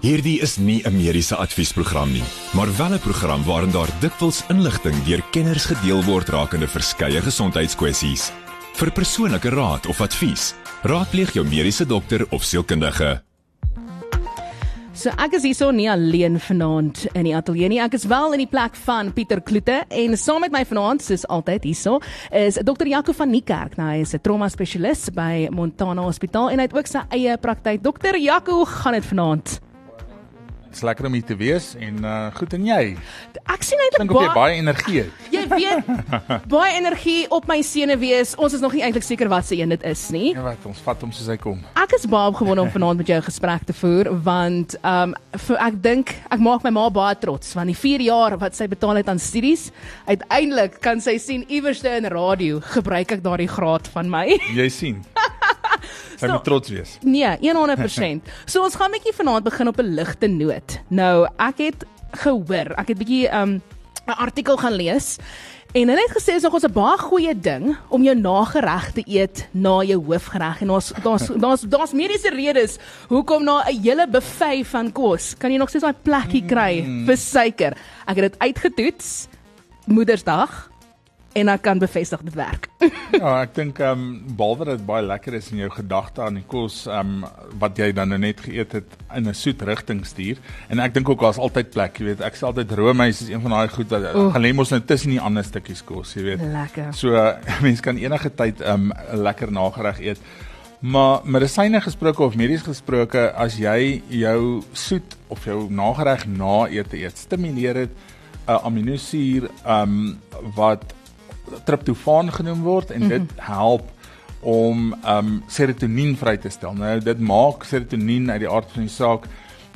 Hierdie is nie 'n mediese adviesprogram nie, maar wel 'n program waarin daar dikwels inligting deur kenners gedeel word rakende verskeie gesondheidskwessies. Vir persoonlike raad of advies, raadpleeg jou mediese dokter of sielkundige. So ek is hierso nie alleen vanaand in die ateljee nie. Ek is wel in die plek van Pieter Kloete en saam met my vanaand soos altyd hierso is Dr. Jaco van Niekerk. Nou hy is 'n trauma spesialis by Montana Hospitaal en hy het ook sy eie praktyk. Dr. Jaco, hoe gaan dit vanaand? Dit's lekker om hier te wees en uh goed en jy. Ek sien eintlik of jy baie energie het. Jy weet, baie energie op my senuwees. Ons is nog nie eintlik seker wat se een dit is nie. Ja wat, ons vat hom soos hy kom. Ek is baie opgewonde om vanaand met jou 'n gesprek te voer want um vir, ek dink ek maak my ma baie trots want die 4 jaar wat sy betaal het aan studies, uiteindelik kan sy sien iewerste in radio gebruik ek daardie graad van my. Jy sien. Sy So- moet trots wees. Nee, 100%. So ons gaan bietjie vanaand begin op 'n ligte noot. Nou, ek het gehoor, ek het bietjie um 'n artikel gaan lees en hulle het gesê is nog ons 'n baie goeie ding om jou nagereg te eet na jou hoofgereg en ons daar's daar's daar's mediese redes hoekom na 'n hele buffet van kos kan jy nog steeds daai plekkie kry vir suiker. Ek het dit uitgetoets Moedersdag en ek kan bevestig dit werk. Ja, ek dink ehm um, behalwe dat dit baie lekker is in jou gedagte aan die kos ehm um, wat jy dan nou net geëet het in 'n soet rigting stuur. En ek dink ook daar's altyd plek, jy weet. Ek sê altyd roomys is een van daai goed wat gaan lê mos nou tussen die ander stukkies kos, jy weet. Lekker. So uh, mens kan enige tyd ehm um, 'n lekker nagereg eet. Maar medisyne gesproke of medies gesproke, as jy jou soet of jou nagereg na ete eet, stimuleer dit 'n uh, aminosuur ehm um, wat triptofaan genoem word en dit help om ehm um, serotonien vry te stel. Nou dit maak serotonien uit die aard van die saak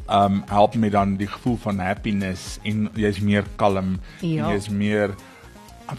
ehm um, help met dan die gevoel van happiness en jy's meer kalm, Ja. jy's meer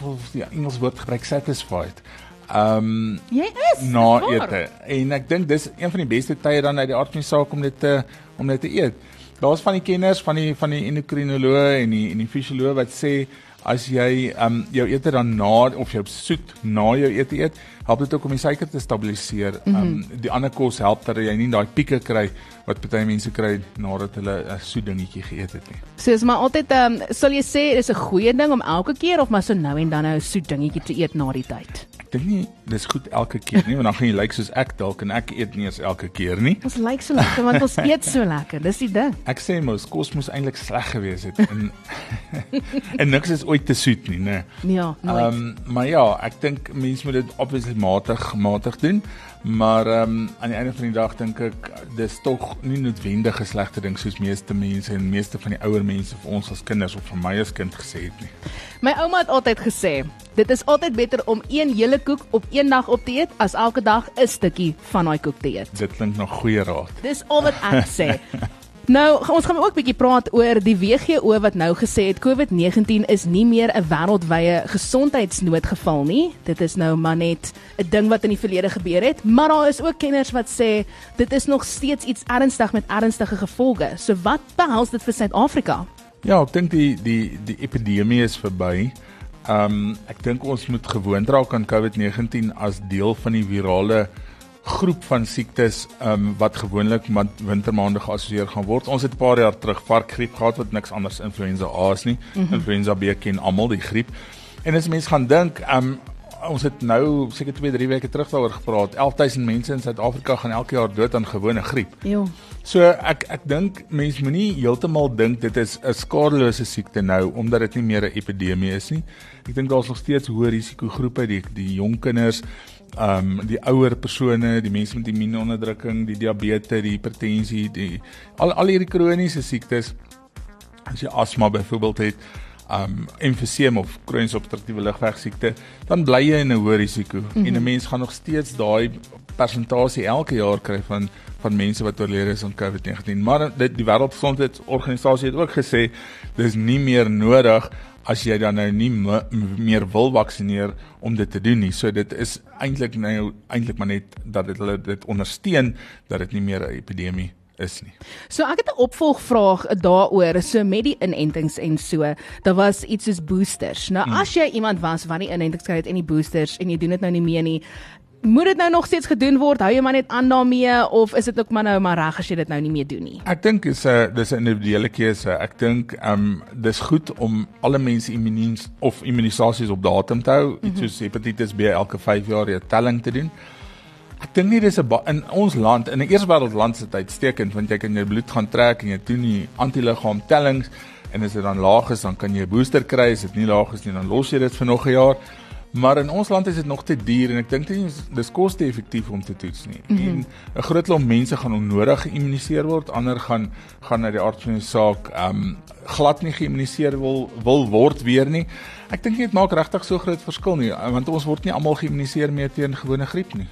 wil die Engels woord gebruik satisfied. Ehm um, Jy is na ete. En ek dink dis een van die beste tye dan uit die aard van die saak om dit te om dit te eet. Daar's van die kenners van die van die endokrinoloë en die en die fisioloë wat sê as jy ehm um, jou ete dan na of jou soet na jou ete eet, help dit ook om die suiker te stabiliseer. Ehm Mhm. um, die ander kos help dat jy nie daai pieke kry wat baie mense kry nadat hulle 'n soet dingetjie geëet het nie. So is maar altyd ehm um, sal jy sê dis 'n goeie ding om elke keer of maar so nou en dan nou 'n soet dingetjie te eet na die tyd. Ek dink nie dis goed elke keer nie, want dan gaan jy lyk like soos ek dalk en ek eet nie eens elke keer nie. Ons lyk so lekker want ons eet so lekker. Dis die ding. Ek sê mos kos moes eintlik sleg gewees het en en niks is ooit te soet nie, né? Ja, nooit. Ehm um, maar ja, ek dink mense moet dit obviously matig matig doen. Maar ehm um, aan die einde van die dag dink ek dis tog nie noodwendig 'n slegte ding soos meeste mense en meeste van die ouer mense vir ons as kinders of vir my as kind gesê het nie. My ouma het altyd gesê, dit is altyd beter om een hele koek op een dag op te eet as elke dag 'n stukkie van daai koek te eet. Dit klink nog goeie raad. Dis al wat ek sê. Nou, ons gaan ook 'n bietjie praat oor die WGO wat nou gesê het COVID-19 is nie meer 'n wêreldwye gesondheidsnoodgeval nie. Dit is nou maar net 'n ding wat in die verlede gebeur het, maar daar is ook kenners wat sê dit is nog steeds iets ernstig met ernstige gevolge. So wat behels dit vir Suid-Afrika? Ja, ek dink die die die epidemie is verby. Ehm um, ek dink ons moet gewoond raak aan COVID-19 as deel van die virale groep van siektes ehm um, wat gewoonlik met wintermaande geassosieer gaan word. Ons het 'n paar jaar terug varkgriep gehad wat niks anders influenza A is nie. Mm -hmm. Influenza B ken almal die griep. En as mense gaan dink, ehm um, ons het nou seker 2, 3 weke terug daaroor gepraat. 11000 mense in Suid-Afrika gaan elke jaar dood aan gewone griep. Ja. So ek ek dink mense moenie heeltemal dink dit is 'n skadelose siekte nou omdat dit nie meer 'n epidemie is nie. Ek dink daar's nog steeds hoë risikogroepe, die die jong kinders, ehm um, die ouer persone, die mense met immuunonderdrukking, die diabetes, die hipertensie, die al al hierdie kroniese siektes. As jy asma byvoorbeeld het, um emfyseem of kroniese obstruktiewe lugweegsiekte, dan bly jy in 'n hoë risiko mm -hmm. en 'n mens gaan nog steeds daai persentasie elke jaar kry van van mense wat oorlede is aan COVID-19. Maar dit die Wêreldgesondheidsorganisasie het ook gesê dis nie meer nodig as jy dan nou nie me, meer wil vaksinereer om dit te doen nie. So dit is eintlik nou eintlik maar net dat dit hulle dit ondersteun dat dit nie meer 'n epidemie is nie. So ek het 'n opvolgvraag daaroor, so met die inentings en so. Daar was iets soos boosters. Nou as jy iemand was wat die inentings gekry het en die boosters en jy doen dit nou nie meer nie, moet dit nou nog steeds gedoen word? Hou jy maar net aan daarmee of is dit ook maar nou maar reg as jy dit nou nie meer doen nie? Ek dink is 'n uh, dis 'n individuele keuse. Ek dink ehm um, dis goed om alle mense immunies of immunisasies op datum te hou. Mm -hmm. Iets soos hepatitis B elke 5 jaar 'n telling te doen. Ek dink nie dis 'n in ons land in 'n eerste wêreld land se tyd stekend want jy kan jou bloed gaan trek en jy doen die antiliggaam tellings en as dit dan laag is dan kan jy 'n booster kry as dit nie laag is nie dan los jy dit vir nog 'n jaar. Maar in ons land is dit nog te duur en ek dink dit is dis koste-effektief om te toets nie. Mm -hmm. En 'n groot klomp mense gaan onnodig geïmmuniseer word, ander gaan gaan na die aard van die saak um, glad nie geïmmuniseer wil wil word weer nie. Ek dink dit maak regtig so groot verskil nie want ons word nie almal geïmmuniseer mee teen gewone griep nie.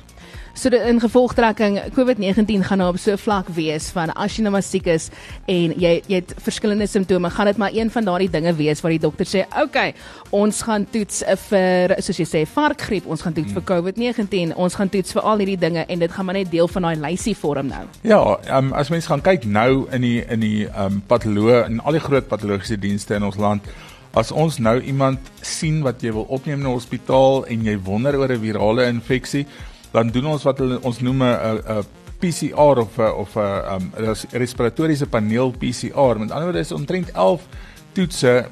So in gevolgtrekking COVID-19 gaan nou op so 'n vlak wees van as jy nou maar siek is en jy jy het verskillende simptome, gaan dit maar een van daardie dinge wees waar die dokter sê, "Oké, okay, ons gaan toets vir soos jy sê varkgriep, ons gaan toets hmm. vir COVID-19, ons gaan toets vir al hierdie dinge en dit gaan maar net deel van daai lysie vorm nou." Ja, um, as mense gaan kyk nou in die in die um patoloog en al die groot patologiese dienste in ons land As ons nou iemand sien wat jy wil opneem na hospitaal en jy wonder oor 'n virale infeksie, dan doen ons wat hulle ons noem 'n 'n PCR of a, of 'n um, respiratoriese paneel PCR. Met ander woorde is omtrent 11 toetse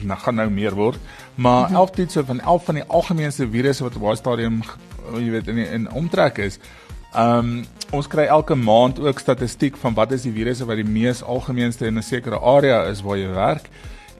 nou gaan nou meer word, maar 11 mhm. toetse van 11 van die algemeenste virusse wat op daai stadium jy weet in in omtrek is. Ehm um, ons kry elke maand ook statistiek van wat is die virusse wat die mees algemeenste in 'n sekere area is waar jy werk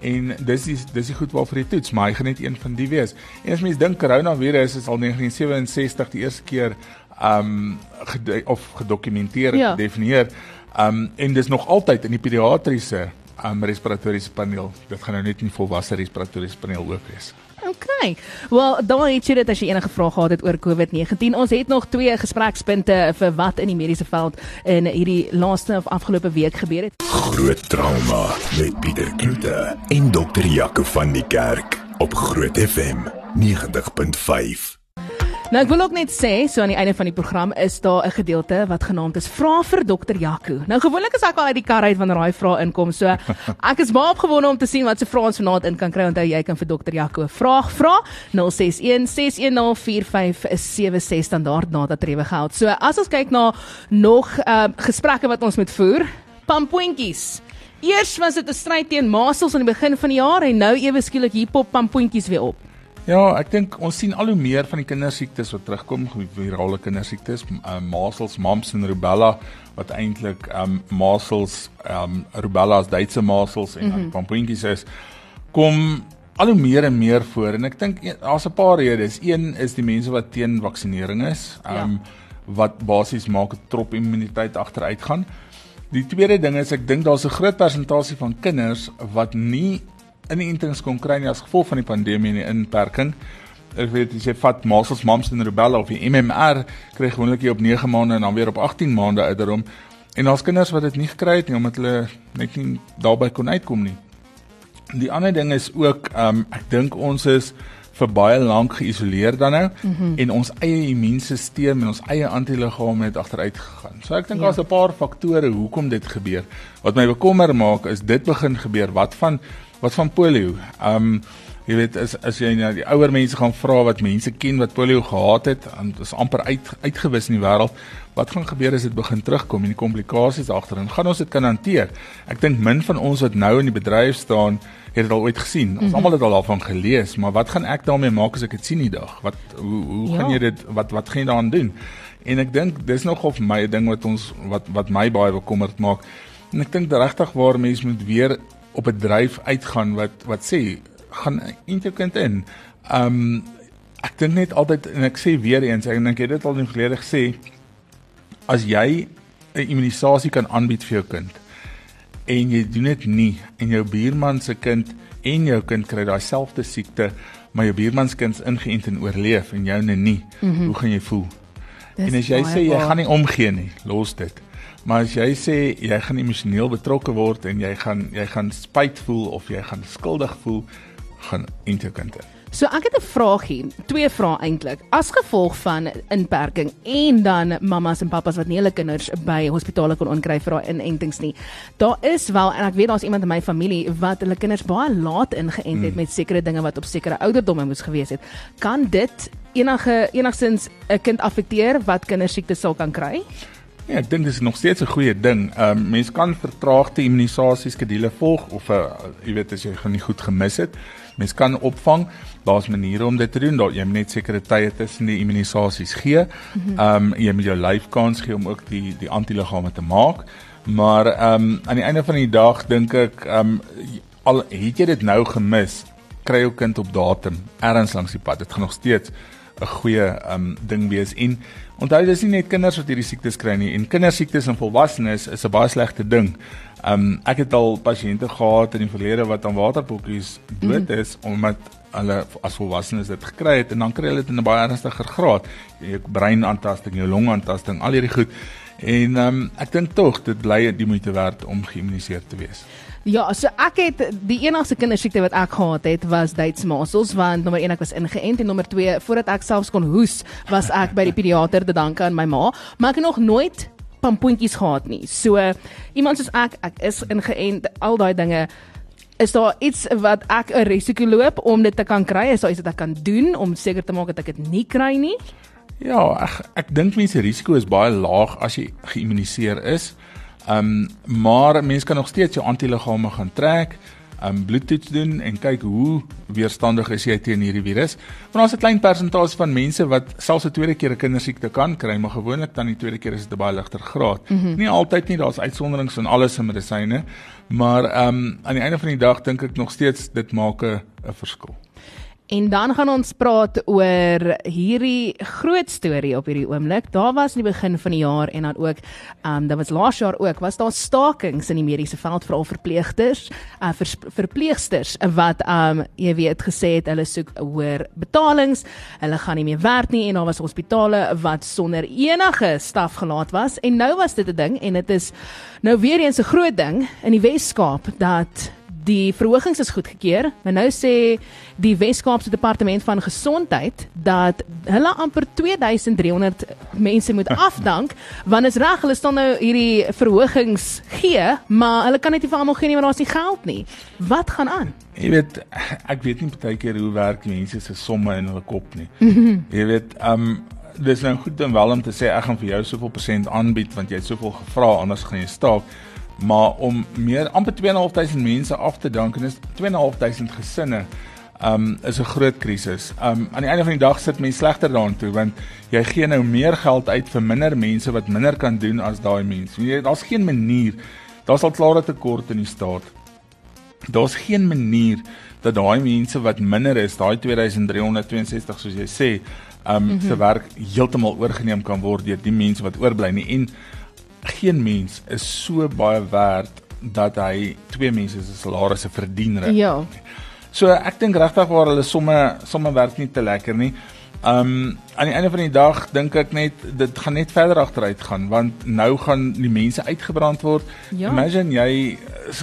en dis is dis is goed waarvoor jy toets, maar hy gaan net een van die wees. En as mens dink coronavirus is al 1967 die eerste keer um gede of gedokumenteer ja. gedefinieer. Um en dis nog altyd in die pediatriese um respiratoriese paneel. Dit gaan nou net in volwasse respiratoriese paneel ook wees. Okay. Wel, dan het jy dit as jy enige vrae gehad het oor COVID-19. Ons het nog twee gesprekspunte vir wat in die mediese veld in hierdie laaste of afgelope week gebeur het. Groot trauma met Pieter Kloete en dokter Jaco van die Kerk op Groot FM 90.5. Nou ek wil ook net sê, so aan die einde van die program is daar 'n gedeelte wat genaamd is Vra vir Dr. Jaco. Nou gewoonlik is ek al uit die kar uit wanneer daai vrae inkom. So ek is baie opgewonde om te sien wat se vrae ons vanaand in kan kry. Onthou jy kan vir Dr. Jaco 'n vraag vra 061 610 4576 standaard data trewe geld. So as ons kyk na nog uh, gesprekke wat ons moet voer, pampoentjies. Eers was dit 'n stryd teen masels aan die begin van die jaar en nou ewe skielik hier pop pampoentjies weer op. Ja, ek dink ons sien al hoe meer van die kindersiektes wat terugkom, virale kindersiektes, um, measles, mumps en rubella wat eintlik um measles, um rubella as Duitse measles en mm -hmm. pampoentjies is kom al hoe meer en meer voor en ek dink daar's 'n paar redes. Een is die mense wat teen vaksinering is, um ja. wat basies maak 'n trop immuniteit agteruit gaan. Die tweede ding is ek dink daar's 'n groot persentasie van kinders wat nie inentings kon kry as gevolg van die pandemie en die inperking. Ek weet jy sê vat measles, mumps en rubella of die MMR kry gewoonlik jy op 9 maande en dan weer op 18 maande ouderdom. En daar's kinders wat dit nie gekry het nie omdat hulle net nie daarbey kon uitkom nie. Die ander ding is ook um ek dink ons is vir baie lank geïsoleer dan nou mm -hmm. en ons eie immuunstelsel en ons eie antiliggame het agteruit gegaan. So ek dink daar's ja. 'n paar faktore hoekom dit gebeur. Wat my bekommer maak is dit begin gebeur wat van Wat van polio? Ehm um, jy weet as as jy na die ouer mense gaan vra wat mense ken wat polio gehad het, en dit is amper uit uitgewis in die wêreld. Wat gaan gebeur as dit begin terugkom en die komplikasies agterin? Gaan ons dit kan hanteer? Ek dink min van ons wat nou in die bedryf staan, het dit al ooit gesien. Ons mm -hmm. almal het al daarvan gelees, maar wat gaan ek daarmee maak as ek dit sien die dag? Wat hoe hoe ja. gaan jy dit wat wat gaan jy daaraan doen? En ek dink dis nog of my ding wat ons wat wat my baie bekommerd maak. En ek dink regtig waar mense moet weer op 'n dryf uitgaan wat wat sê gaan interkind in. Um ek dink net altyd en ek sê weer eens ek dink jy het dit al in die verlede gesê as jy 'n immunisasie kan aanbied vir jou kind en jy doen dit nie en jou buurman se kind en jou kind kry daai selfde siekte maar jou buurman se kind is ingeënt en oorleef en joune nie mm -hmm. hoe gaan jy voel Dis en as jy sê jy gaan nie omgee nie los dit Maar as jy sê jy gaan emosioneel betrokke word en jy gaan jy gaan spyt voel of jy gaan skuldig voel, gaan int jou kind. So ek het 'n vraagie, twee vrae eintlik. As gevolg van inperking en dan mammas en pappas wat nie hulle kinders by hospitale kon onkry vir daai inentings nie. Daar is wel en ek weet daar's iemand in my familie wat hulle kinders baie laat ingeënt het mm. met sekere dinge wat op sekere ouderdomme moes gewees het. Kan dit enige enigstens 'n kind affekteer wat kindersiektes sal kan kry? Ja, ek dink dit is nog steeds 'n goeie ding. Ehm um, mense kan vertraagde immunisasieskedules volg of uh, jy weet as jy gaan nie goed gemis het. Mense kan opvang. Daar's maniere om dit te doen. Daar jy moet net sekere tye tussen die immunisasies gee. Ehm um, jy moet jou lyf kans gee om ook die die antiliggame te maak. Maar ehm um, aan die einde van die dag dink ek ehm um, al het jy dit nou gemis, kry jou kind op datum ergens langs die pad. Dit gaan nog steeds 'n goeie um ding wees en onthou dis nie net kinders wat hierdie siektes kry nie en kindersiektes in volwassenes is 'n baie slegte ding. Um ek het al pasiënte gehad in die verlede wat aan waterpokkies dood mhm. is mm omdat hulle as volwassenes dit gekry het en dan kry hulle dit in 'n baie ernstiger graad. Jou breinaantasting, jou longaantasting, al hierdie goed. En um ek dink tog dit bly die moeite werd om geïmmuniseer te wees. Ja, so ek het die enigste kindersiekte wat ek gehad het was Duits masels want nommer 1 ek was ingeënt en nommer 2 voordat ek selfs kon hoes was ek by die pediater te danke aan my ma, maar ek het nog nooit pampoentjies gehad nie. So iemand soos ek, ek is ingeënt, al daai dinge Is daar iets wat ek 'n risiko loop om dit te kan kry? Is daar iets wat ek kan doen om seker te maak dat ek dit nie kry nie? Ja, ek ek dink mense risiko is baie laag as jy geïmmuniseer is. Ehm um, maar mense kan nog steeds jou antiliggame gaan trek, ehm um, bloedtoets doen en kyk hoe weerstandig is jy teen hierdie virus. Want ons het 'n klein persentasie van mense wat selfs 'n tweede keer 'n kindersiekte kan kry, maar gewoonlik dan die tweede keer is dit 'n baie ligter graad. Mm -hmm. Nie altyd nie, daar's uitsonderings van alles in medisyne, maar ehm um, aan die einde van die dag dink ek nog steeds dit maak 'n verskil. En dan gaan ons praat oor hierdie groot storie op hierdie oomblik. Daar was in die begin van die jaar en dan ook ehm um, dan was laas jaar ook was daar stakings in die mediese veld veral verpleegsters, uh, vir verpleegsters wat ehm um, jy weet gesê het hulle soek hoër betalings. Hulle gaan nie meer werk nie en daar was hospitale wat sonder enige staf gelaat was en nou was dit 'n ding en dit is nou weer eens 'n groot ding in die Wes-Kaap dat die verhogings is goedgekeur. Maar nou sê die Wes-Kaapse Departement van Gesondheid dat hulle amper 2300 mense moet afdank want is reg hulle staan nou hierdie verhogings gee, maar hulle kan net nie vir almal gee nie want daar's nie geld nie. Wat gaan aan? Jy weet, ek weet nie baie keer hoe werk mense se somme in hulle kop nie. Mhm. Jy weet, um, dis nou goed en wel om te sê ek gaan vir jou soveel persent aanbied want jy het soveel gevra anders gaan jy staak maar om meer amper 2.500 mense af te dank en is 2.500 gesinne um is 'n groot krisis. Um aan die einde van die dag sit mense slegter daaraan toe want jy gee nou meer geld uit vir minder mense wat minder kan doen as daai mense. Jy daar's geen manier. Daar's al klare tekort in die staat. Daar's geen manier dat daai mense wat minder is, daai 2362 soos jy sê, um mm -hmm. se werk heeltemal oorgeneem kan word deur die mense wat oorbly nie. En geen mens is so baie werd dat hy twee mense se salarisse verdien reg. Ja. So ek dink regtig waar hulle somme somme werk nie te lekker nie. Um aan die einde van die dag dink ek net dit gaan net verder agteruit gaan want nou gaan die mense uitgebrand word. Ja. Imagine jy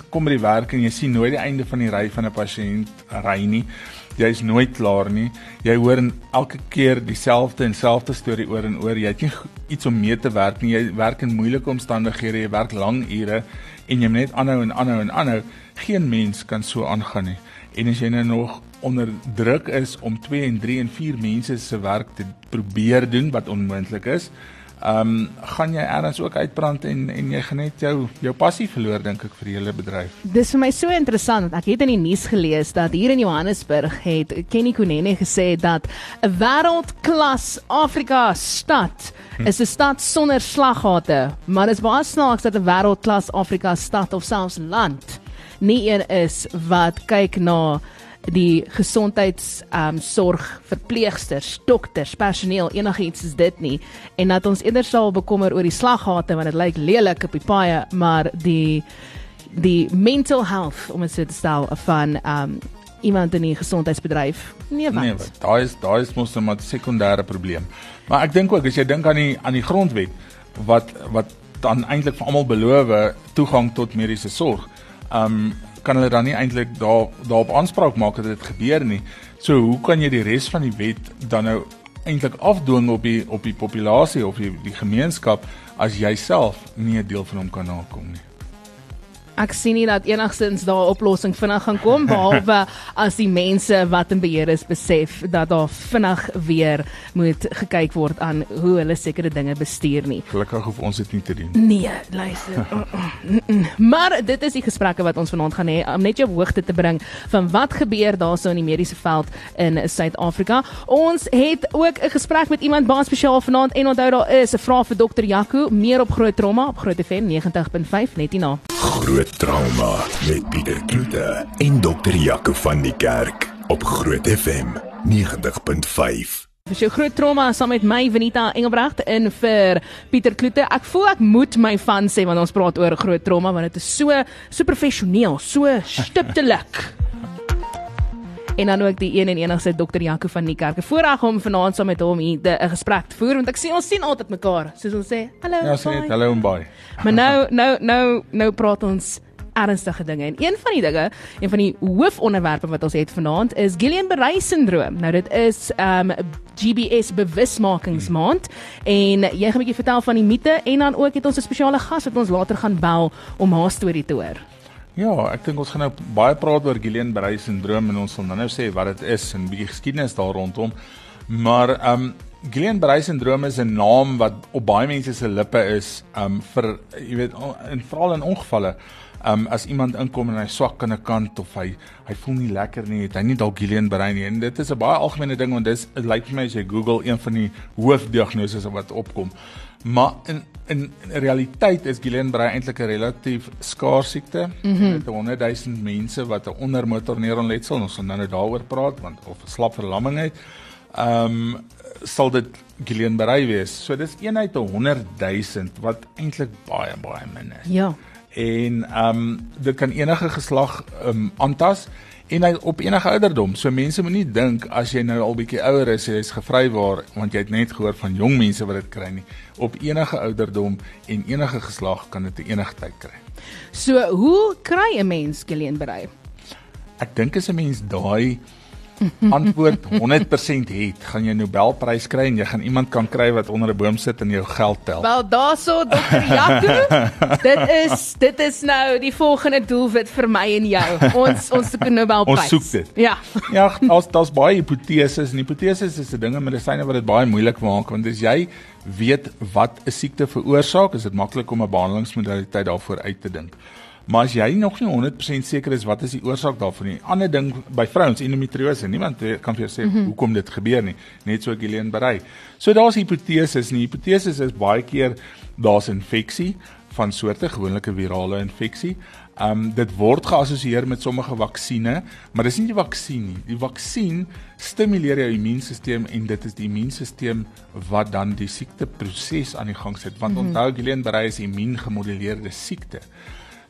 kom by die werk en jy sien nooit die einde van die ry van 'n pasiënt ry nie jy's nooit klaar nie. Jy hoor elke keer dieselfde en selfde storie oor en oor. Jy het nie iets om mee te werk nie. Jy werk in moeilike omstandighede, jy werk lang ure en jy moet net aanhou en aanhou en aanhou. Geen mens kan so aangaan nie. En as jy nou nog onder druk is om 2 en 3 en 4 mense se werk te probeer doen wat onmoontlik is, ehm um, gaan jy eers ook uitbrand en en jy gaan net jou jou passie verloor dink ek vir die hele bedryf. Dis vir my so interessant. Ek het in die nuus gelees dat hier in Johannesburg het Kenny Kunene gesê dat 'n wêreldklas Afrika stad hm. is 'n stad sonder slaggate, maar dit is baie snaaks dat 'n wêreldklas Afrika stad of selfs land nie een is wat kyk na die gesondheids ehm um, sorg verpleegsters, dokters, personeel, enigiets is dit nie en dat ons eerder sal bekommer oor die slaggate want dit lyk lelik op die paaie, maar die die mental health om dit so te stel van ehm um, iemand in die gesondheidsbedryf. Nee, wat? Nee, daai is daai is mos 'n sekondêre probleem. Maar ek dink ook as jy dink aan die aan die grondwet wat wat dan eintlik vir almal beloof toegang tot mediese sorg. Um kan hulle dan nie eintlik daar daarop aanspraak maak dat dit gebeur nie. So hoe kan jy die res van die wet dan nou eintlik afdwing op die op die populasie of die, die gemeenskap as jy self nie 'n deel van hom kan nakom nie? Ek sien nie dat enigstens daar 'n oplossing vinnig gaan kom behalwe as die mense wat in beheer is besef dat daar vinnig weer moet gekyk word aan hoe hulle sekere dinge bestuur nie. Gelukkig hoef ons dit nie te doen. Nee, luister. maar dit is die gesprekke wat ons vanaand gaan hê om net jou hoogte te bring van wat gebeur daarso in die mediese veld in Suid-Afrika. Ons het ook 'n gesprek met iemand baie spesiaal vanaand en onthou daar is 'n vraag vir dokter Jaco meer op Groot Trauma op Groot FM 90.5 net hierna. Groot trauma met Pieter Kloete en dokter Jaco van die Kerk op Groot FM 90.5. Vir so groot trauma saam met my Venita Engelbrecht en vir Pieter Kloete. Ek voel ek moet my van sê wanneer ons praat oor groot trauma want dit is so so professioneel, so stiptelik. En dan ook die een en enigste dokter Jaco van die kerk. Voorreg om vanaand saam met hom hier 'n gesprek te voer want ek sien ons sien altyd mekaar, soos ons sê. Hallo. Ja, sê net hallo en bye. Maar nou nou nou nou praat ons ernstige dinge en een van die dinge, een van die hoofonderwerpe wat ons het vanaand is Guillain-Barré syndroom. Nou dit is um GBS bewusmakingsmaand en jy gaan 'n bietjie vertel van die mite en dan ook het ons 'n spesiale gas wat ons later gaan bel om haar storie te hoor. Ja, ek dink ons gaan nou baie praat oor Guillain-Barré syndroom en ons sal nou sê wat dit is en 'n bietjie geskiedenis daar rondom. Maar ehm um, Guillain-Barré syndroom is 'n naam wat op baie mense se lippe is ehm um, vir jy weet in veral in ongevalle. Ehm um, as iemand inkom en hy swak aan 'n kant of hy hy voel nie lekker nie, het hy nie dalk Guillain-Barré nie. En dit is 'n baie algemene ding want dis dit lyk vir my as jy Google een van die hoofdiagnoses wat opkom. Maar in in, in realiteit is Guillain-Barré eintlik 'n relatief skaars siekte. Mm -hmm. Met 100 000 mense wat 'n ondermotorneuronletsel, ons gaan nou daaroor praat want of slap verlamming het. Ehm um, sal dit Guillain-Barré wees. So dis eenheid 100 000 wat eintlik baie baie min is. Ja. En ehm um, dit kan enige geslag ehm um, aantas en hy op enige ouderdom. So mense moenie dink as jy nou al bietjie ouer is, jy's gevrywaar want jy het net gehoor van jong mense wat dit kry nie. Op enige ouderdom en enige geslag kan dit enige tyd kry. So, hoe kry 'n mens Guillain-Barré? Ek dink as 'n mens daai antwoord 100% het, gaan jy Nobelprys kry en jy gaan iemand kan kry wat onder 'n boom sit en jou geld tel. Wel daarso dokter Jaco. dit is dit is nou die volgende doelwit vir my en jou. Ons ons soek 'n Nobelprys. Ons soek dit. Ja. ja, daar's daar's baie hipoteses en hipoteses is 'n ding in medisyne wat dit baie moeilik maak want as jy weet wat 'n siekte veroorsaak, is dit maklik om 'n behandelingsmodaliteit daarvoor uit te dink. Maar as jy nog nie 100% seker is wat is die oorsaak daarvan nie. Ander ding by vrouens endometriose, niemand kan vir jou sê mm -hmm. hoekom dit gebeur nie, net so Guillain-Barré. So daar's hipoteses en hipoteses is baie keer daar's infeksie van soorte gewoneke virale infeksie. Um dit word geassosieer met sommige vaksines, maar dis nie die vaksin nie. Die vaksin stimuleer jou immuunstelsel en dit is die immuunstelsel wat dan die siekteproses aan die gang sit. Want mm -hmm. onthou Guillain-Barré is 'n immuungemoduleerde siekte.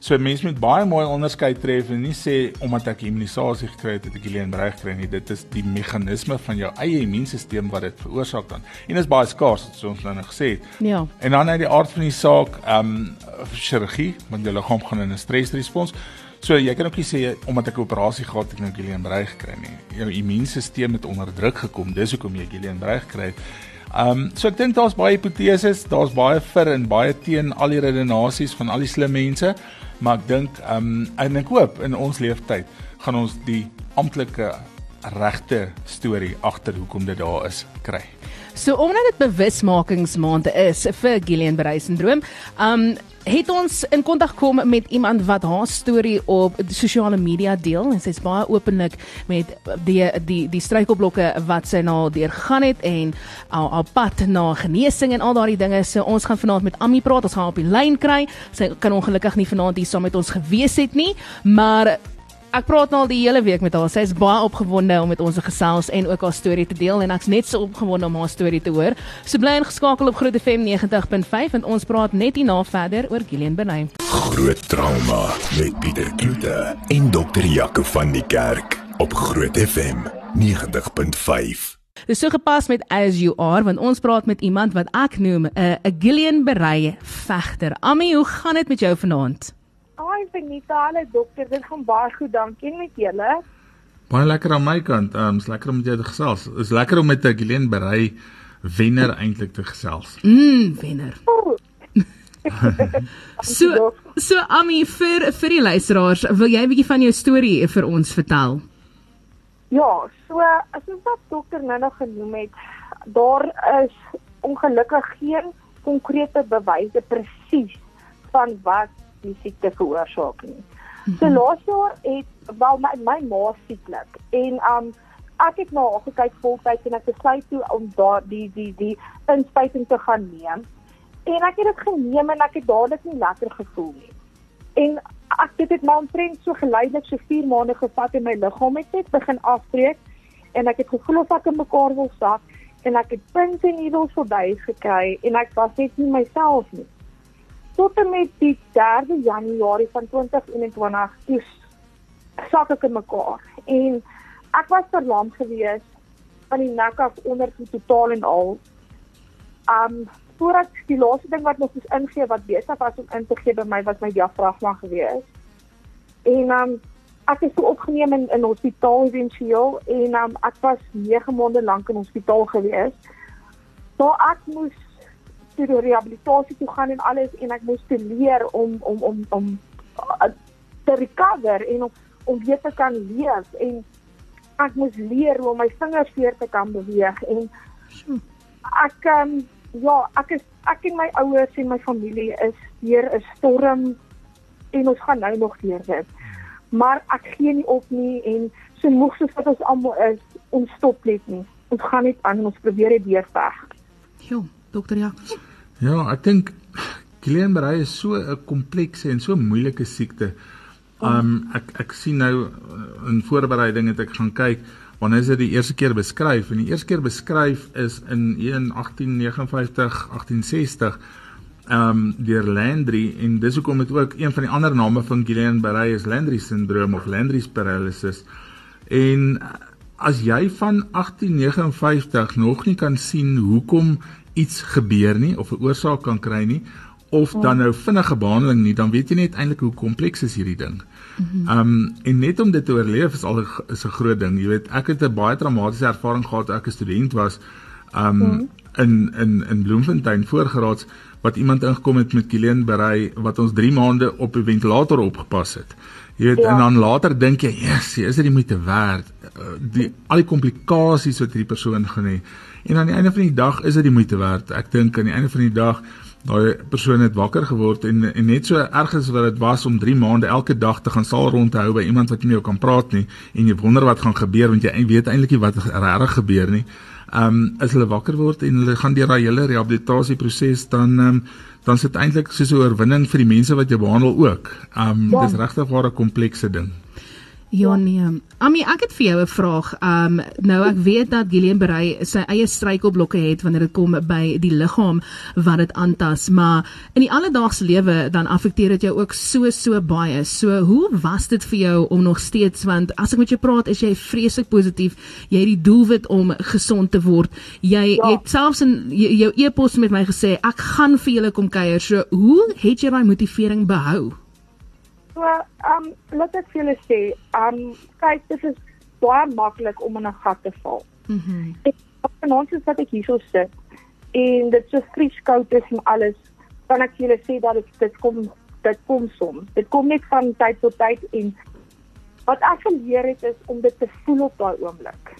So mense moet baie mooi onderskei tref en nie sê omdat ek immunisasie gekry het, het ek Guillain-Barré gekry nie. Dit is die meganisme van jou eie immuunstelsel wat dit veroorsaak dan. En dit is baie skaars, soos ons nou nog gesê het. Ja. En dan uit die aard van die saak, ehm um, chirurgie, want jou liggaam gaan in 'n stresrespons. So jy kan ook nie sê omdat ek 'n operasie gehad het, ek nou Guillain-Barré gekry nie. Jou immuunstelsel het onder druk gekom. Dis hoekom jy Guillain-Barré gekry het. Ehm um, so ek dink daar's baie hipoteses, daar's baie vir en baie teen al die redenasies van al die slim mense maar ek dink um, en ek hoop in ons leeftyd gaan ons die amptelike regte storie agter hoekom dit daar is kry. So omdat dit bewusmakingsmaand is vir Guillain-Barré syndroom, ehm um, het ons in kontak gekom met iemand wat haar storie op sosiale media deel en sy's baie openlik met die die die struikelblokke wat sy nou deurgaan het en haar, haar pad na genesing en al daardie dinge. So ons gaan vanaand met Ami praat. Ons gaan op die lyn kry. Sy kan ongelukkig nie vanaand hier saam met ons gewees het nie, maar ek praat nou al die hele week met haar. Sy is baie opgewonde om met ons te gesels en ook haar storie te deel en ek's net so opgewonde om haar storie te hoor. So bly ingeskakel op Groot FM 90.5 en ons praat net hierna verder oor Gillian Benay. Groot trauma met Pieter Kloete en dokter Jaco van die Kerk op Groot FM 90.5. Dis so gepas met as you are want ons praat met iemand wat ek noem 'n 'n Gillian Berey vegter. Ami, hoe gaan dit met jou vanaand? Hi Benita, hallo dokter. Dit gaan baie goed, dankie met julle. Baie lekker aan my kant. Ehm um, is lekker om met jou te gesels. Is lekker om met Gillian Berey wenner eintlik te gesels. Mm, wenner. Oh, So so Ami vir vir die luisteraars, wil jy 'n bietjie van jou storie vir ons vertel? Ja, so as ons wat dokter nou nog genoem het, daar is ongelukkig geen konkrete bewyse presies van wat die siekte veroorsaak nie. So laas jaar het wel my my ma sieklik en um ek het na haar gekyk voltyds en ek besluit toe om daar die die die inspuiting te gaan neem. En ek het dit geneem en ek het dadelik nie lekker gevoel nie. En ek dit het maar omtrent so geleidelik so 4 maande gevat en my liggaam het net begin afbreek en ek het gevoel of ek in mekaar wil sak en ek het punte en needles verby gekry en ek was net nie myself nie. Tot en met die 3 Januarie van 2021 toe sak ek in mekaar en ek was verlam gewees van die nek af onder toe totaal en al. Um voordat die laaste ding wat nog moes ingee wat besig was om in te gee by my was my diafragma gewees. En um ek is so opgeneem in in hospitaal eventueel en um ek was 9 maande lank in hospitaal gewees. So ek moes toe die rehabilitasie toe gaan en alles en ek moes te leer om om om om uh, te recover en om, om weer te kan leef en ek moes leer hoe om my vingers weer te kan beweeg en ek um, ja, ek is ek en my ouers en my familie is deur 'n storm en ons gaan nou nog deur dit. Maar ek gee nie op nie en so moeg soos wat ons almal is, ons stop net nie. Ons gaan net aan ons probeer dit deurveg. Jo, dokter Jacques. Ja, ek dink Gillian Berey is so 'n komplekse en so moeilike siekte. Um ek ek sien nou uh, in voorbereiding het ek gaan kyk wanneer is dit die eerste keer beskryf en die eerste keer beskryf is in 1859 1860 um deur Landry en dis hoekom dit ook een van die ander name van Guillain-Barré is Landry syndroom of Landry's paralysis en as jy van 1859 nog nie kan sien hoekom iets gebeur nie of 'n oorsaak kan kry nie of dan nou vinnige behandeling nie dan weet jy net eintlik hoe kompleks is hierdie ding. Ehm um, en net om dit te oorleef is al is 'n groot ding. Jy weet, ek het 'n baie traumatiese ervaring gehad toe ek 'n student was. Ehm um, in in in Bloemfontein voorgeraads wat iemand ingekom het met Guillain-Barré wat ons 3 maande op 'n ventilator opgepas het. Jy weet, ja. en dan later dink jy, "Yes, is dit die moeite werd?" Die al die komplikasies wat hierdie persoon gaan hê. En aan die einde van die dag is dit die moeite werd. Ek dink aan die einde van die dag daai persoon het wakker geword en en net so erg as wat dit was om 3 maande elke dag te gaan saal rondhou by iemand wat nie met jou kan praat nie en jy wonder wat gaan gebeur want jy weet eintlik nie wat regtig gebeur nie. Ehm um, as hulle wakker word en hulle gaan deur daai hele rehabilitasieproses dan ehm um, dan sit eintlik soos 'n oorwinning vir die mense wat jy behandel ook. Um, ja. dis regtig 'n komplekse ding. Ja nee. Ami, ek het vir jou 'n vraag. Um nou ek weet dat Gillian Berey sy eie struikelblokke het wanneer dit kom by die liggaam wat dit aantas, maar in die alledaagse lewe dan affekteer dit jou ook so so baie. So hoe was dit vir jou om nog steeds want as ek met jou praat, is jy vreeslik positief. Jy het die doelwit om gesond te word. Jy ja. het selfs in jou e-pos met my gesê ek gaan vir julle kom kuier. So hoe het jy daai motivering behou? So, um, laat ek vir julle sê, um, kyk, dit is baie maklik om in 'n gat te val. Mhm. Mm ek ons is wat ek hierso sit en dit so vries koud is en alles, kan ek julle sê dat dit dit kom dit kom soms. Dit kom net van tyd tot tyd en wat ek geleer het is om dit te voel op daai oomblik.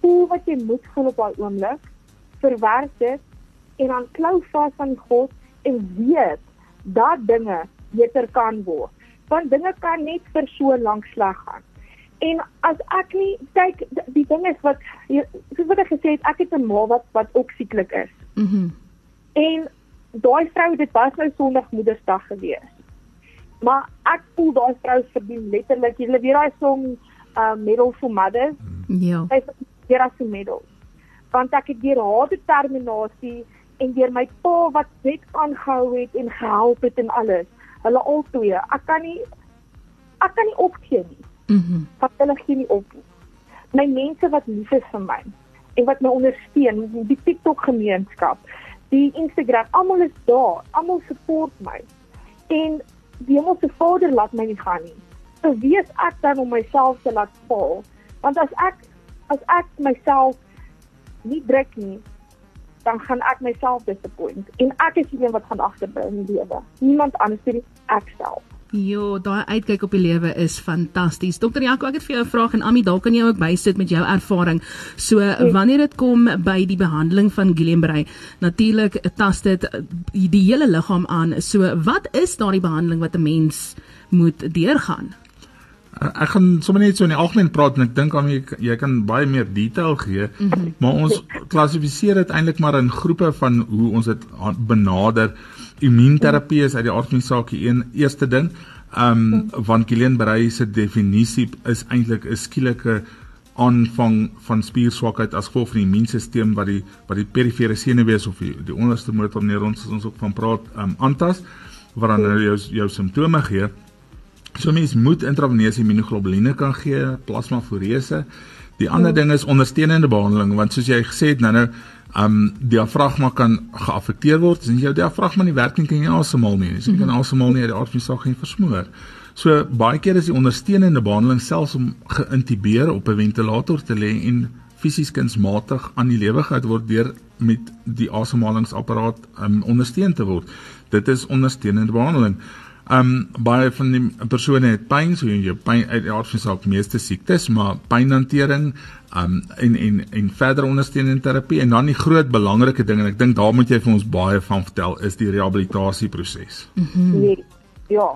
Voel wat jy moet voel op daai oomblik, verwerk dit en dan klou vas aan God en weet dat dinge beter kan word want dinge kan net vir so lank sleg gaan. En as ek nie kyk die ding is wat soos wat ek gesê het, ek het 'n ma wat wat ook sieklik is. Mhm. Mm en daai vrou dit was nou Sondag Moedersdag gewees. Maar ek voel daai vrou verdien letterlik, jy weet daai song uh Medal for Mothers. Ja. Sy het hier as 'n medal. Want ek het deur haar determinasie en deur my pa wat net aangehou het en gehelp het en alles hulle al twee. Ek kan nie ek kan nie opgee nie. Mhm. Mm wat hulle gee nie op nie. My mense wat lief is vir my en wat my ondersteun, die TikTok gemeenskap, die Instagram, almal is daar. Almal support my. En die hemelse Vader laat my nie gaan nie. So is ek dan om myself te laat val? Want as ek as ek myself nie druk nie, dan gaan ek myself disappoint en ek is die een wat gaan agterbly in die lewe. Niemand anders nie, ek self. Jo, daai uitkyk op die lewe is fantasties. Dokter Jaco, ek het vir jou 'n vraag en Ami, dalk kan jy ook bysit met jou ervaring. So, yes. wanneer dit kom by die behandeling van Guillain-Barré, natuurlik tas dit die hele liggaam aan. So, wat is daardie behandeling wat 'n mens moet deurgaan? Ek gaan sommer net so in die algemeen praat en ek dink aan jy, jy kan baie meer detail gee, mm -hmm. maar ons klassifiseer dit eintlik maar in groepe van hoe ons dit benader. Immuunterapie is uit die aard van die saak die een eerste ding. Ehm um, van Guillain-Barré se definisie is eintlik 'n skielike aanvang van spierswakheid as gevolg van die immuunstelsel wat die wat die perifere senuwees of die, die onderste motorneurons ons ook van praat ehm um, aantas wat dan nou jou jou simptome gee. So mens moet intraveneuse immunoglobuline kan gee, plasmafurese. Die ander ding is ondersteunende behandeling want soos jy gesê het nou-nou, um diafragma kan geaffekteer word. As jou diafragma nie werk nie, kan jy asemhaal nie. As jy kan asemhaal nie, die aard van die saak gaan versmoor. So baie keer is die ondersteunende behandeling selfs om geïntubeer op 'n ventilator te lê en fisies kunsmatig aan die lewe gehou word deur met die asemhalingsapparaat um ondersteun te word. Dit is ondersteunende behandeling. Um baie van die persone het pyn, so jy pyn uit die aard van saak meeste siektes, maar pynhantering um en en en verder ondersteunende terapie en dan die groot belangrike ding en ek dink daar moet jy vir ons baie van vertel is die rehabilitasieproses. Mm nee, ja.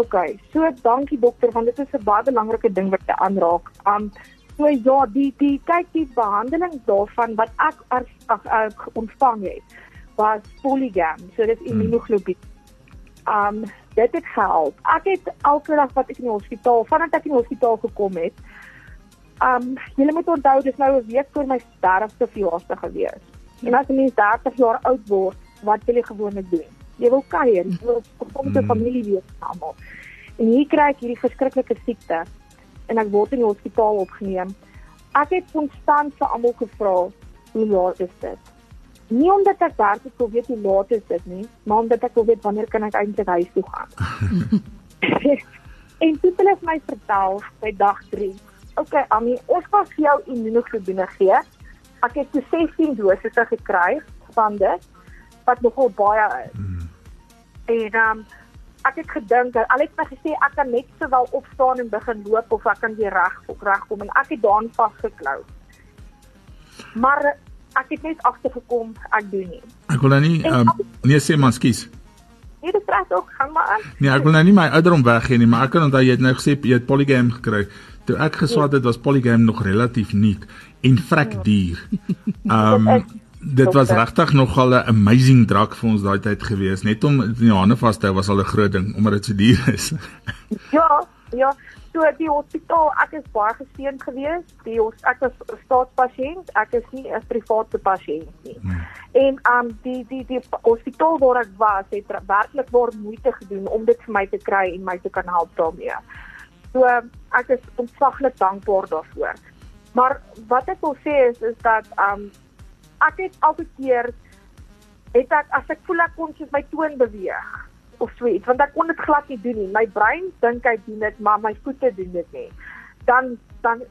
OK. So dankie dokter want dit is 'n baie belangrike ding wat jy aanraak. Um so ja, die die kyk die behandeling daarvan wat ek as ek ontvang het was polygam. So dit is immunoglobulin. Hmm um dit het gehelp. Ek het elke dag wat ek in die hospitaal, vandat ek in die hospitaal gekom het, um julle moet onthou dis nou 'n week voor my 30ste verjaarsdag gewees. En as 'n mens 30 jaar oud word, wat wil jy gewoonlik doen? Jy wil kuier, jy wil kom met 'n familie wees almal. En hier kry ek hierdie verskriklike siekte en ek word in die hospitaal opgeneem. Ek het konstant vir almal gevra, "Hoe laat is dit?" Nie omdat ek werklik wil weet hoe laat is dit nie, maar omdat ek wil weet wanneer kan ek eintlik huis toe gaan. en toe hulle my vertel by dag 3. Okay, Ami, ons gaan vir jou immunoglobine gee. Ek het 16 dosisse gekry van dit wat nogal baie is. Hmm. En um, ek het gedink, al het my gesê ek kan net sowel opstaan en begin loop of ek kan weer reg regkom en ek het daarin vasgeklou. Maar ek het net agtergekom ek doen nie. Ek wil nou nie um, nee sê man, skus. Nee, dit praat ook gaan maar aan. Nee, ek wil nou nie my ouderdom weggee nie, maar ek kan onthou jy het nou gesê jy het polygam gekry. Toe ek geswat het, was polygam nog relatief nuut en vrek duur. Ehm um, dit was regtig nogal 'n amazing drug vir ons daai tyd gewees. Net om in die hande vas te hou was al 'n groot ding omdat dit so duur is. ja, ja. So die hospitaal, ek is baie geseën geweest. Die ek was 'n staatspasiënt, ek is nie 'n private pasiënt nie. Hmm. En um die die die hospitaal waar ek was, het werklik waar moeite gedoen om dit vir my te kry en my te kan help daarmee. So ek is ontsaglik dankbaar daarvoor. Maar wat ek wil sê is is dat um ek het elke keer het ek as ek voel ek kon soos my toon beweeg of so iets want ek kon dit glad nie doen nie. My brein dink hy doen dit, maar my voete doen dit nie. Dan dan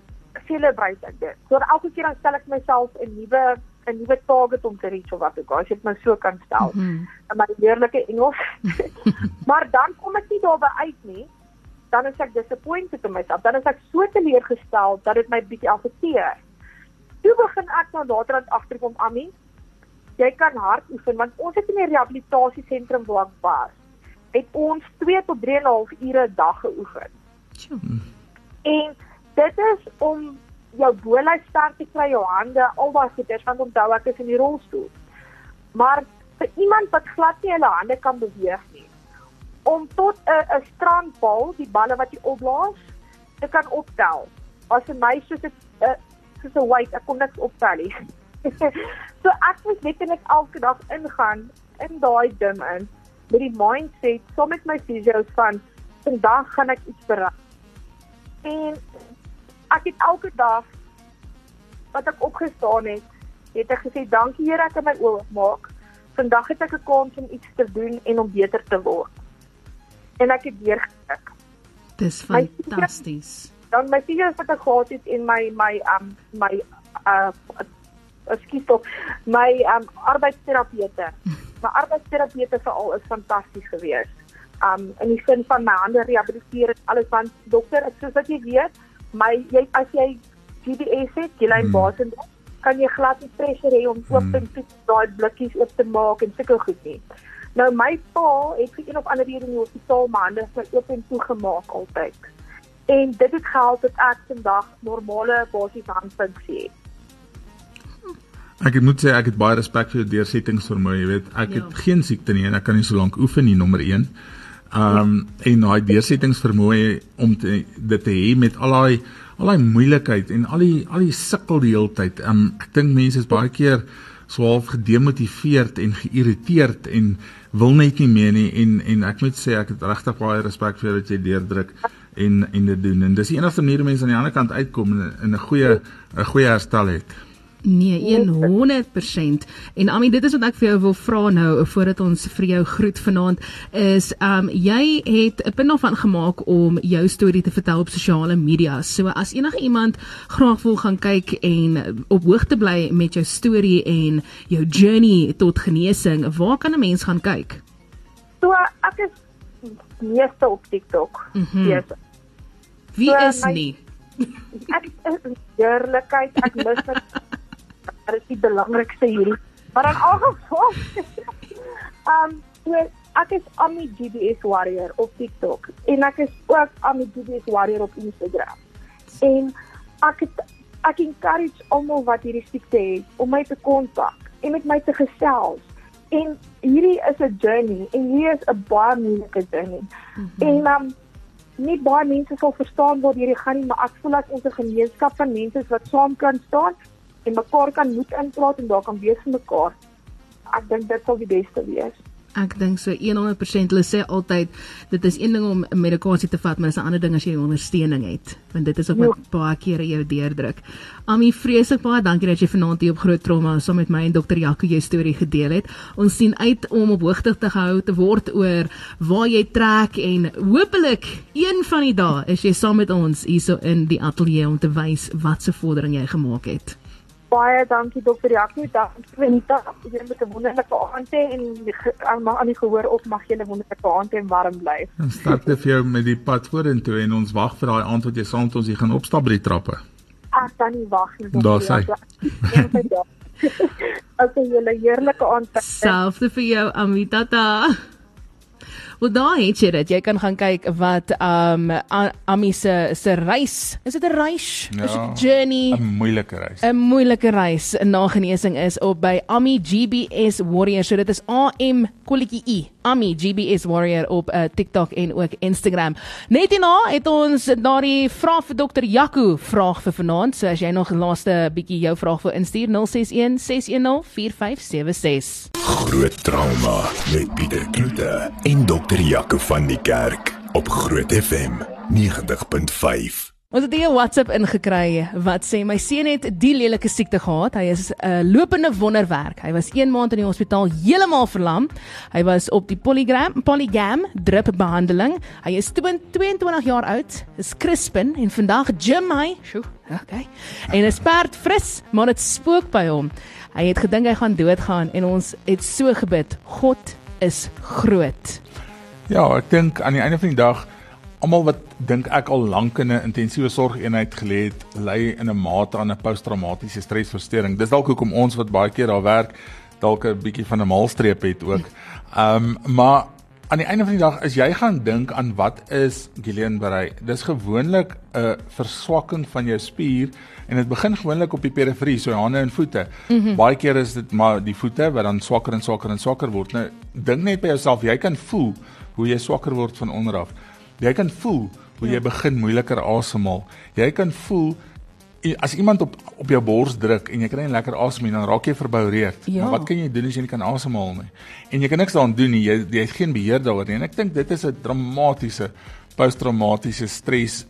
celebrate ek dit. So elke keer dan stel ek myself 'n nuwe 'n nuwe target om te reach of wat ook al. As jy dit my so kan stel. Mm -hmm. In my heerlike Engels. maar dan kom ek nie daarby uit nie. Dan is ek disappointed in myself. Dan is ek so teleurgestel dat dit my bietjie affekteer. Toe begin ek nou later aan agterkom, Ami. Jy kan hard oefen want ons het in 'n rehabilitasiesentrum waar ek was het ons 2 tot 3 en 'n half ure 'n dag geoefen. En dit is om jou boelheid sterk te kry, jou hande, al daai goeders want onthou ek is in die rolstoel. Maar vir iemand wat glad nie hulle hande kan beweeg nie, om tot 'n 'n strandbal, die balle wat jy opblaas, te kan optel. As 'n meisie soos 'n soos 'n weight, ek kon niks optel nie. so ek moet net net elke dag ingaan in daai ding in met die mindset saam met my fisio's van vandag gaan ek iets bereik. En ek het elke dag wat ek opgestaan het, het ek gesê dankie Here ek het my oë maak. Vandag het ek 'n kans om iets te doen en om beter te word. en ek het weer gedruk. Dis fantasties. Dan my fisios wat ek gehad het en my my um my uh ekskuus tog my um arbeidsterapeute. My arbeidsterapeute veral is fantasties geweest. Um in die sin van my hande rehabiliteer en alles want dokter, soos wat jy weet, my jy as jy GBS het, jy lyn Hmm. basis kan jy glad nie pressure hê om oop Hmm. en toe daai blikkies oop te maak en sulke goed nie. Nou my pa het vir een of ander rede in die hospitaal my hande vir oop en toe gemaak altyd. En dit het gehelp dat ek vandag normale basiese handfunksie het. Ek moet sê ek het baie respek vir jou deursettingsvermoë, jy weet. Ek Ja. het geen siekte nie en ek kan nie so lank oefen nie nommer 1. Ehm um, en daai deursettingsvermoë om te, dit te hê met al daai al daai moeilikheid en al die al die sukkel die hele tyd. Ehm um, ek dink mense is baie keer so half gedemotiveerd en geïrriteerd en wil net nie meer nie en en ek moet sê ek het regtig baie respek vir jou dat jy deurdruk en en dit doen. En dis die enigste manier hoe mense aan die ander kant uitkom en 'n goeie 'n goeie herstel het. Nee, 100%. En Ami, dit is wat ek vir jou wil vra nou voordat ons vir jou groet vanaand is um jy het 'n punt daarvan gemaak om jou storie te vertel op sosiale media. So as enige iemand graag wil gaan kyk en op hoogte bly met jou storie en jou journey tot genesing, waar kan 'n mens gaan kyk? So ek is meeste op TikTok. Mhm. Yes. Wie So, is my- nie? Ek is heerlikheid. Ek mis dit. Is die belangrikste hierdie. Maar in elk geval um so ek is Ami GBS Warrior op TikTok en ek is ook Ami GBS Warrior op Instagram. En ek het ek encourage almal wat hierdie siekte het om my te kontak en met my te gesels. En hierdie is 'n journey en hier is 'n baie moeilike journey. Mm -hmm. En um nie baie mense sal verstaan waar hierdie gaan nie, maar ek voel dat ons 'n gemeenskap van mense wat saam kan staan en mekaar kan moed inpraat en daar kan wees vir mekaar. Ek dink dit sal die beste wees. Ek dink so 100% hulle sê altyd dit is een ding om medikasie te vat, maar dit is 'n ander ding as jy ondersteuning het, want dit is ook wat baie kere jou deurdruk. Ami vreeslik baie dankie dat jy vanaand hier op Groot Trauma saam met my en dokter Jaco jou storie gedeel het. Ons sien uit om op hoogte te gehou te word oor waar jy trek en hopelik een van die dae is jy saam met ons hierso in die ateljee om te wys wat se vordering jy gemaak het. Baie dankie dokter Jaco, dankie Venita. Jy het 'n wonderlike aand hê en almal aan die gehoor op mag julle wonderlike aand hê en warm bly. En sterkte vir jou met die pad vorentoe en ons wag vir daai aand wat jy saam met ons hier gaan opstap by die trappe. Ek kan nie wag nie. Daar. Jaco. Okay, julle heerlike aand. Selfde vir jou Ami tata. Wel daar het jy dit. Jy kan gaan kyk wat um Ami se se reis. Is dit 'n reis? Is dit 'n journey? 'n Moeilike reis. 'n moeilike reis na genesing is op by Ami GBS Warrior. So dit is A M kolletjie I. Ami GBS Warrior op uh, TikTok en ook Instagram. Net hierna het ons daardie vraag vir dokter Jaco vraag vir vanaand. So as jy nog laaste bietjie jou vraag wil instuur 061 610 4576. Groot trauma met Pieter Kloete en dokter Jaco van die Kerk op Groot FM 90.5. Ons het hier 'n WhatsApp ingekry wat sê my seun het die lelike siekte gehad. Hy is 'n uh, lopende wonderwerk. Hy was 1 maand in die hospitaal heeltemal verlam. Hy was op die polygram polygam drip behandeling. Hy is 20 22 jaar oud. Is Crispin en vandag gym hy. Sjoe, okay. En is perd fris, maar dit spook by hom. Hy het gedink hy gaan doodgaan en ons het so gebid. God is groot. Ja, ek dink aan die einde van die dag almal wat dink ek al lank in 'n intensiewe sorgeenheid gelê het, ly in 'n mate aan 'n posttraumatiese stresversteuring. Dis dalk hoekom ons wat baie keer daar werk, dalk 'n bietjie van 'n malstreep het ook. Ehm um, maar aan die einde van die dag as jy gaan dink aan wat is Guillain-Barré, dis gewoonlik 'n verswakking van jou spier en dit begin gewoonlik op die periferie, so hande en voete. Mm -hmm. Baie keer is dit maar die voete wat dan swakker en swakker en swakker word. Nou dink net by jouself, jy kan voel hoe jy swakker word van onder af. Jy kan voel hoe jy begin moeiliker asemhaal. Jy kan voel as iemand op op jou bors druk en jy kry nie lekker asem nie, dan raak jy verboureerd. Ja. Maar wat kan jy doen as jy nie kan asemhaal nie? En jy kan niks daaraan doen nie. Jy jy het geen beheer daaroor nie. En ek dink dit is 'n dramatiese posttraumatiese stres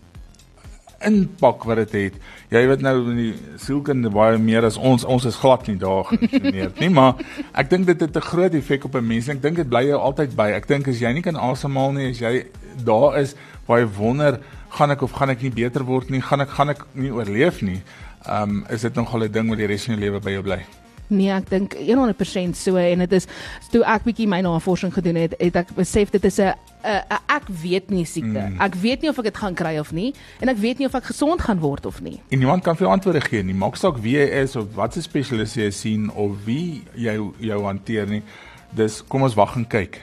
impak wat dit het. Jy weet nou in die sielkunde baie meer as ons ons is glad nie daar geïnformeerd nie, maar ek dink dit het 'n groot effek op 'n mens. Ek dink dit bly jou altyd by. Ek dink as jy nie kan asemhaal nie, as jy daar is waar jy wonder gaan ek of gaan ek nie beter word nie, gaan ek gaan ek nie oorleef nie. Ehm um, is dit nogal 'n ding wat die res van jou lewe by jou bly. Nee, ek dink 100% so en dit is toe ek bietjie my navorsing gedoen het, het ek besef dit is 'n ek weet nie siekte. Mm. Ek weet nie of ek dit gaan kry of nie en ek weet nie of ek gesond gaan word of nie. En niemand kan vir jou antwoorde gee nie. Maak saak wie jy is of wat 'n spesialis jy sien of wie jou jou hanteer nie. Dis kom ons wag en kyk.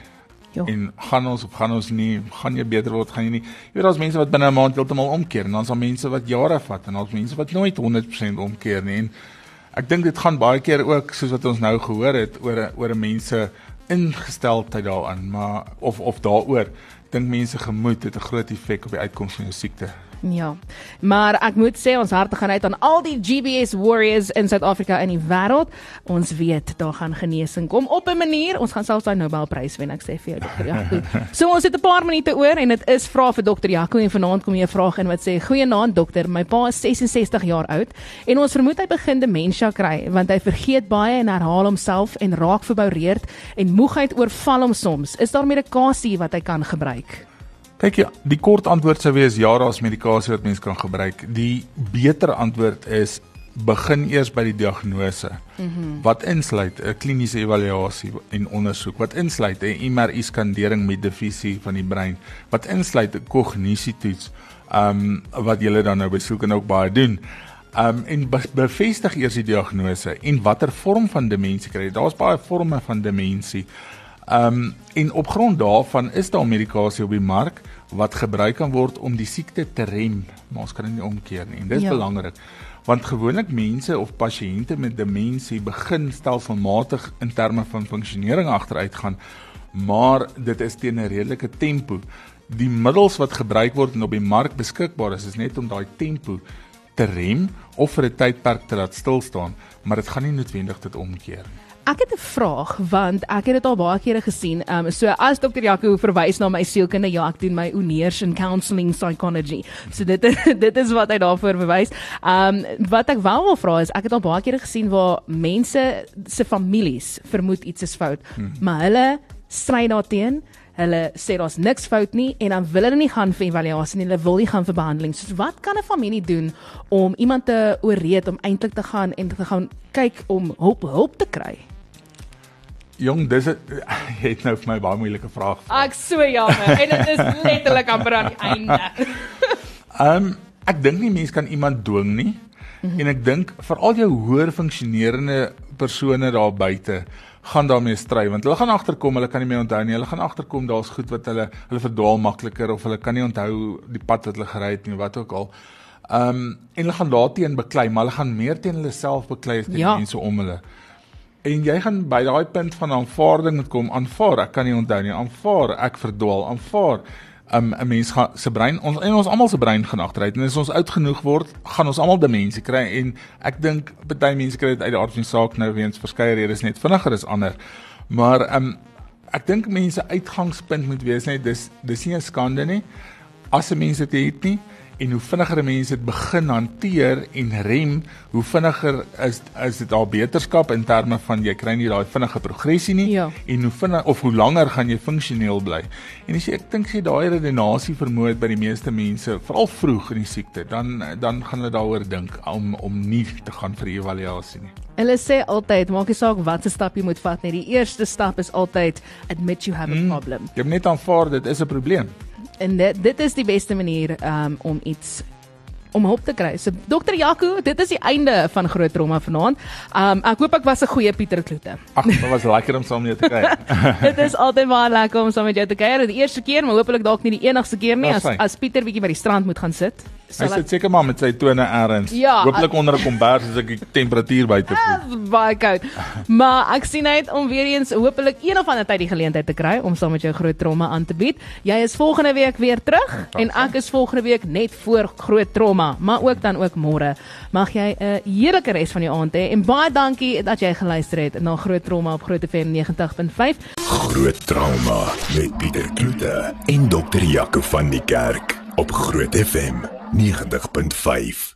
Jo. En gaan ons of gaan ons nie, gaan jy beter word, gaan jy nie. Jy weet daar's mense wat binne 'n maand heeltemal omkeer en dan's daar mense wat jare vat en daar's mense wat nooit 100% omkeer nie. En ek dink dit gaan baie keer ook soos wat ons nou gehoor het oor oor mense ingesteldheid daaraan, maar of of daaroor dink mense gemoed het 'n groot effek op die uitkoms van jou siekte. Ja. Maar ek moet sê ons harte gaan uit aan al die GBS warriors in Suid-Afrika en die wêreld. Ons weet daar gaan genesing kom op 'n manier. Ons gaan selfs daai Nobelprys wen, ek sê vir jou dokter Jaco. so ons het 'n paar minute oor en dit is vra vir dokter Jaco en vanaand kom jy 'n vraag in wat sê: "Goeienaand dokter, my pa is 66 jaar oud en ons vermoed hy begin demensie kry want hy vergeet baie en herhaal homself en raak verboureerd en moegheid oorval hom soms. Is daar medikasie wat hy kan gebruik?" Kyk ja, die kort antwoord sou wees ja, daar's medikasie wat mens kan gebruik. Die beter antwoord is begin eers by die diagnose. Mm -hmm. Wat insluit 'n kliniese evaluasie en ondersoek, wat insluit 'n MRI-skandering met divisie van die brein, wat insluit 'n kognisietoets, ehm um, wat julle dan nou besoek en ook baie doen. Ehm um, en be bevestig eers die diagnose en watter vorm van demensie kry jy? Daar's baie forme van demensie. Ehm um, en op grond daarvan is daar medikasie op die mark wat gebruik kan word om die siekte te rem, maar ons kan dit nie omkeer nie. En dit is ja. belangrik want gewoonlik mense of pasiënte met demensie begin stelselmatig in terme van funksionering agteruit gaan, maar dit is teen 'n redelike tempo. Die middels wat gebruik word en op die mark beskikbaar is, is net om daai tempo te rem of vir 'n tydperk te laat stil staan, maar dit gaan nie noodwendig dit omkeer nie. Ek het 'n vraag want ek het dit al baie kere gesien. Ehm um, so as dokter Jaco verwys na my sielkunde, ja, ek doen my honeurs in counselling psychology. So dit dit is wat hy daarvoor verwys. Ehm um, wat ek wel wil vra is ek het al baie kere gesien waar mense se families vermoed iets is fout, hmm. maar hulle stry daarteen. Hulle sê daar's niks fout nie en dan wil hulle nie gaan vir evaluasie nie, hulle wil nie gaan vir behandeling. So wat kan 'n familie doen om iemand te ooreed om eintlik te gaan en te gaan kyk om hulp hulp te kry? Jong, dis jy het nou vir my baie moeilike vraag. Ek so jammer en dit is letterlik amper aan die einde. Ehm um, ek dink nie mense kan iemand dwing nie. Mm -hmm. En ek dink veral jou hoër funksionerende persone daar buite gaan daarmee stry want hulle gaan agterkom, hulle kan nie meer onthou nie. Hulle gaan agterkom daar's goed wat hulle hulle verdwaal makliker of hulle kan nie onthou die pad wat hulle gery het nie, wat ook al. Ehm um, en hulle gaan daarteen beklei, maar hulle gaan meer teen hulle self beklei as teen ja. mense om hulle. En jy gaan by daai punt van aanvaarding moet kom. Aanvaar, ek kan nie onthou nie. Aanvaar, ek verdwaal. Aanvaar. Um, 'n mens gaan se brein ons en ons almal se brein gaan agteruit en as ons oud genoeg word, gaan ons almal demensie kry en ek dink baie mense kry dit uit die aard van die saak nou weens verskeie redes net vinniger as ander. Maar um ek dink mense uitgangspunt moet wees net dis dis nie 'n skande nie as 'n mens dit het nie en hoe vinniger mense dit begin hanteer en rem, hoe vinniger is is dit al beterskap in terme van jy kry nie daai vinnige progressie nie ja. en hoe vinnig of hoe langer gaan jy funksioneel bly. En as jy ek dink jy daai redenasie vermoed by die meeste mense, veral vroeg in die siekte, dan dan gaan hulle daaroor dink om om nie te gaan vir evaluasie nie. Hulle sê altyd, maak nie saak wat se stap jy moet vat nie. Die eerste stap is altyd admit you have a hmm. problem. Mm, jy moet net aanvaar dit is 'n probleem en dit dit is die beste manier um, om iets om hulp te kry. So dokter Jaco, dit is die einde van groot trauma vanaand. Um ek hoop ek was 'n goeie Pieter Kloete. Ag, dit was lekker om saam met jou te kuier. dit is altyd baie lekker om saam met jou te kuier. Die eerste keer, maar hopelik dalk nie die enigste keer nie as as Pieter bietjie by die strand moet gaan sit. Hy sit seker maar met sy tone ergens. Ja, Hooplik onder 'n kombers as ek die temperatuur buite voel. Baie koud. Maar ek sien uit om weer eens hopelik een of ander tyd die geleentheid te kry om saam met jou groot trauma aan te bied. Jy is volgende week weer terug en ek is volgende week net voor groot trauma, maar ook dan ook môre. Mag jy 'n heerlike res van die aand hê en baie dankie dat jy geluister het na Groot Trauma op Groot FM 90.5. Groot Trauma met Pieter Kloete en Dr. Jaco van die Kerk op Groot FM 90.5. 90.5